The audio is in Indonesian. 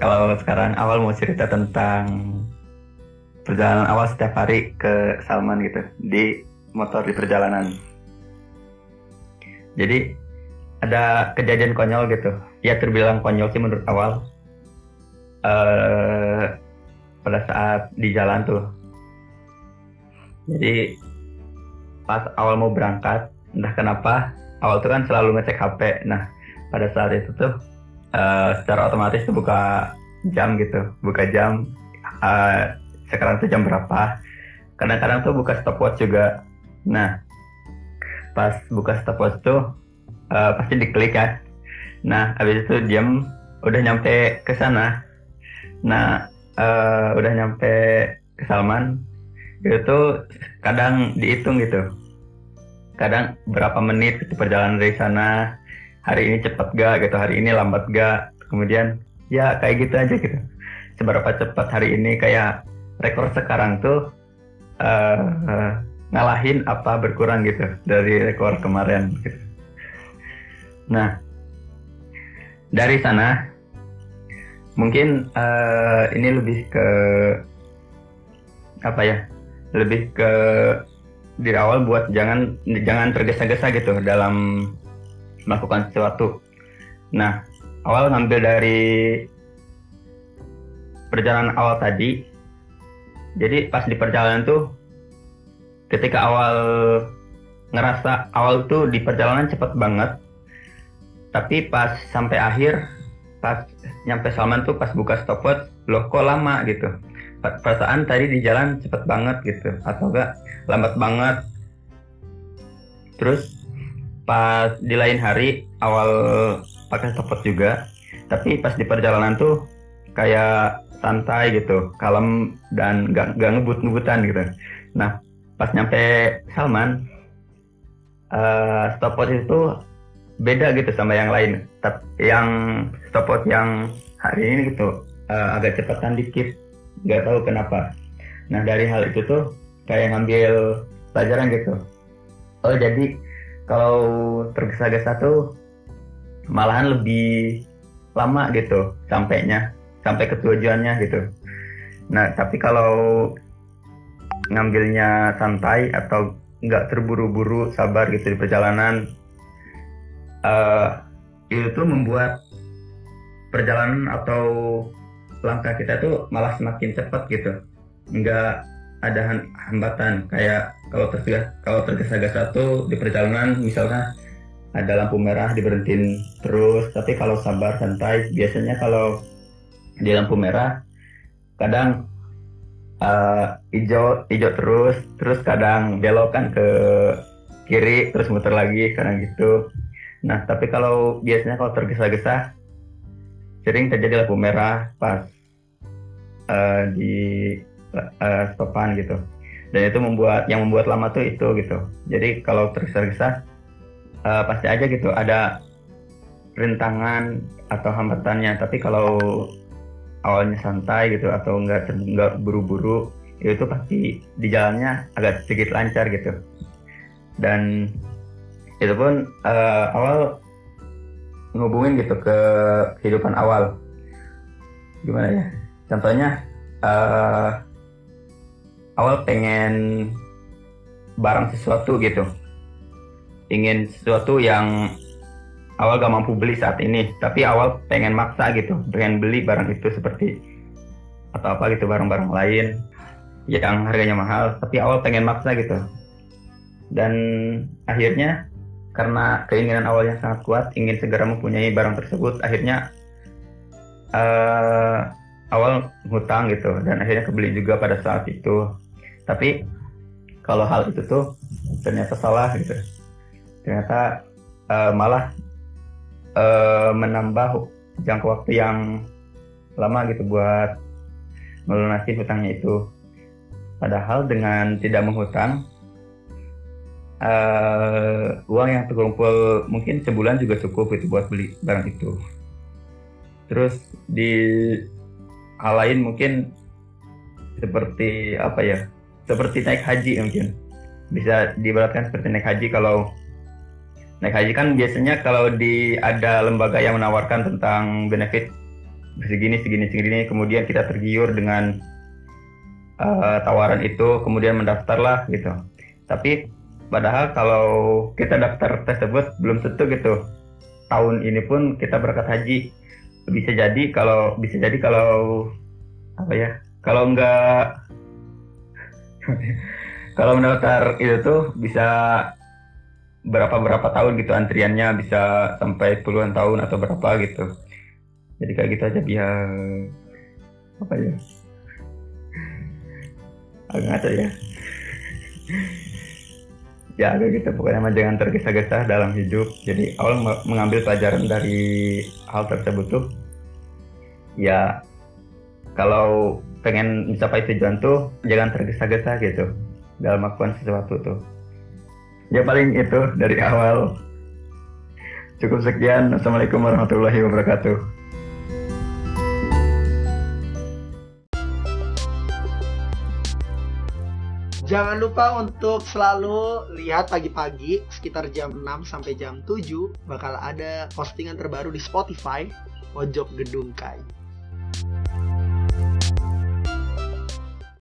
kalau sekarang awal mau cerita tentang perjalanan awal setiap hari ke Salman gitu di motor di perjalanan. Jadi ada kejadian konyol gitu. Ya terbilang konyol sih menurut awal. Uh, pada saat di jalan tuh. Jadi pas awal mau berangkat, entah kenapa awal tuh kan selalu ngecek HP. Nah pada saat itu tuh uh, secara otomatis tuh buka jam gitu, buka jam. Uh, sekarang tuh jam berapa? Kadang-kadang tuh buka stopwatch juga. Nah, pas buka stopwatch tuh uh, pasti diklik kan. Nah, habis itu diam udah nyampe ke sana. Nah, uh, udah nyampe ke Salman itu kadang dihitung gitu. Kadang berapa menit itu perjalanan dari sana hari ini cepat gak gitu hari ini lambat gak kemudian ya kayak gitu aja gitu seberapa cepat hari ini kayak rekor sekarang tuh uh, uh, ngalahin apa berkurang gitu dari rekor kemarin gitu. Nah dari sana mungkin uh, ini lebih ke apa ya lebih ke di awal buat jangan jangan tergesa-gesa gitu dalam melakukan sesuatu. Nah, awal ngambil dari perjalanan awal tadi. Jadi pas di perjalanan tuh ketika awal ngerasa awal tuh di perjalanan cepet banget. Tapi pas sampai akhir pas nyampe Salman tuh pas buka stopwatch loh kok lama gitu. Perasaan tadi di jalan cepet banget gitu atau enggak lambat banget. Terus pas di lain hari awal pakai stopwatch juga. Tapi pas di perjalanan tuh kayak santai gitu kalem dan gak, gak ngebut-ngebutan gitu. Nah pas nyampe Salman uh, stopwatch itu beda gitu sama yang lain. Tapi yang stopwatch yang hari ini gitu uh, agak cepatan dikit nggak tahu kenapa. Nah dari hal itu tuh kayak ngambil pelajaran gitu. Oh jadi kalau tergesa-gesa tuh malahan lebih lama gitu sampainya sampai ke tujuannya gitu. Nah tapi kalau ngambilnya santai atau nggak terburu-buru sabar gitu di perjalanan uh, itu tuh membuat perjalanan atau langkah kita tuh malah semakin cepat gitu. Nggak ada hambatan. Kayak kalau tergesa kalau tergesa-gesa tuh di perjalanan misalnya ada lampu merah diberhentiin terus tapi kalau sabar santai biasanya kalau di lampu merah kadang uh, hijau hijau terus terus kadang belokan ke kiri terus muter lagi kadang gitu. Nah tapi kalau biasanya kalau tergesa-gesa sering terjadi lampu merah pas uh, di uh, stopan gitu. Dan itu membuat yang membuat lama tuh itu gitu. Jadi kalau tergesa-gesa uh, pasti aja gitu ada rintangan atau hambatannya. Tapi kalau awalnya santai gitu atau enggak enggak buru-buru itu pasti di jalannya agak sedikit lancar gitu. Dan itu pun uh, awal ngubungin gitu ke kehidupan awal. Gimana ya? Contohnya uh, awal pengen barang sesuatu gitu. Ingin sesuatu yang awal gak mampu beli saat ini. Tapi awal pengen maksa gitu. Pengen beli barang itu seperti atau apa gitu barang-barang lain yang harganya mahal. Tapi awal pengen maksa gitu. Dan akhirnya karena keinginan awalnya sangat kuat ingin segera mempunyai barang tersebut akhirnya uh, awal hutang gitu. Dan akhirnya kebeli juga pada saat itu tapi kalau hal itu tuh ternyata salah gitu. Ternyata uh, malah uh, menambah jangka waktu yang lama gitu buat melunasi hutangnya itu. Padahal dengan tidak menghutang uh, uang yang terkumpul mungkin sebulan juga cukup itu buat beli barang itu. Terus di hal lain mungkin seperti apa ya seperti naik haji mungkin. Bisa diibaratkan seperti naik haji kalau naik haji kan biasanya kalau di ada lembaga yang menawarkan tentang benefit segini segini segini kemudian kita tergiur dengan uh, tawaran itu kemudian mendaftarlah gitu. Tapi padahal kalau kita daftar tersebut belum tentu gitu. Tahun ini pun kita berangkat haji. Bisa jadi kalau bisa jadi kalau apa ya kalau enggak kalau mendaftar itu tuh bisa berapa berapa tahun gitu antriannya bisa sampai puluhan tahun atau berapa gitu. Jadi kayak gitu aja biar apa ya? Agak ngaco ya. Ya agak gitu. Pokoknya jangan tergesa-gesa dalam hidup. Jadi awal mengambil pelajaran dari hal tersebut tuh ya kalau pengen mencapai tujuan tuh jangan tergesa-gesa gitu. Dalam melakukan sesuatu tuh. Ya paling itu dari awal. Cukup sekian. Assalamualaikum warahmatullahi wabarakatuh. Jangan lupa untuk selalu lihat pagi-pagi sekitar jam 6 sampai jam 7 bakal ada postingan terbaru di Spotify Pojok Gedung Kai.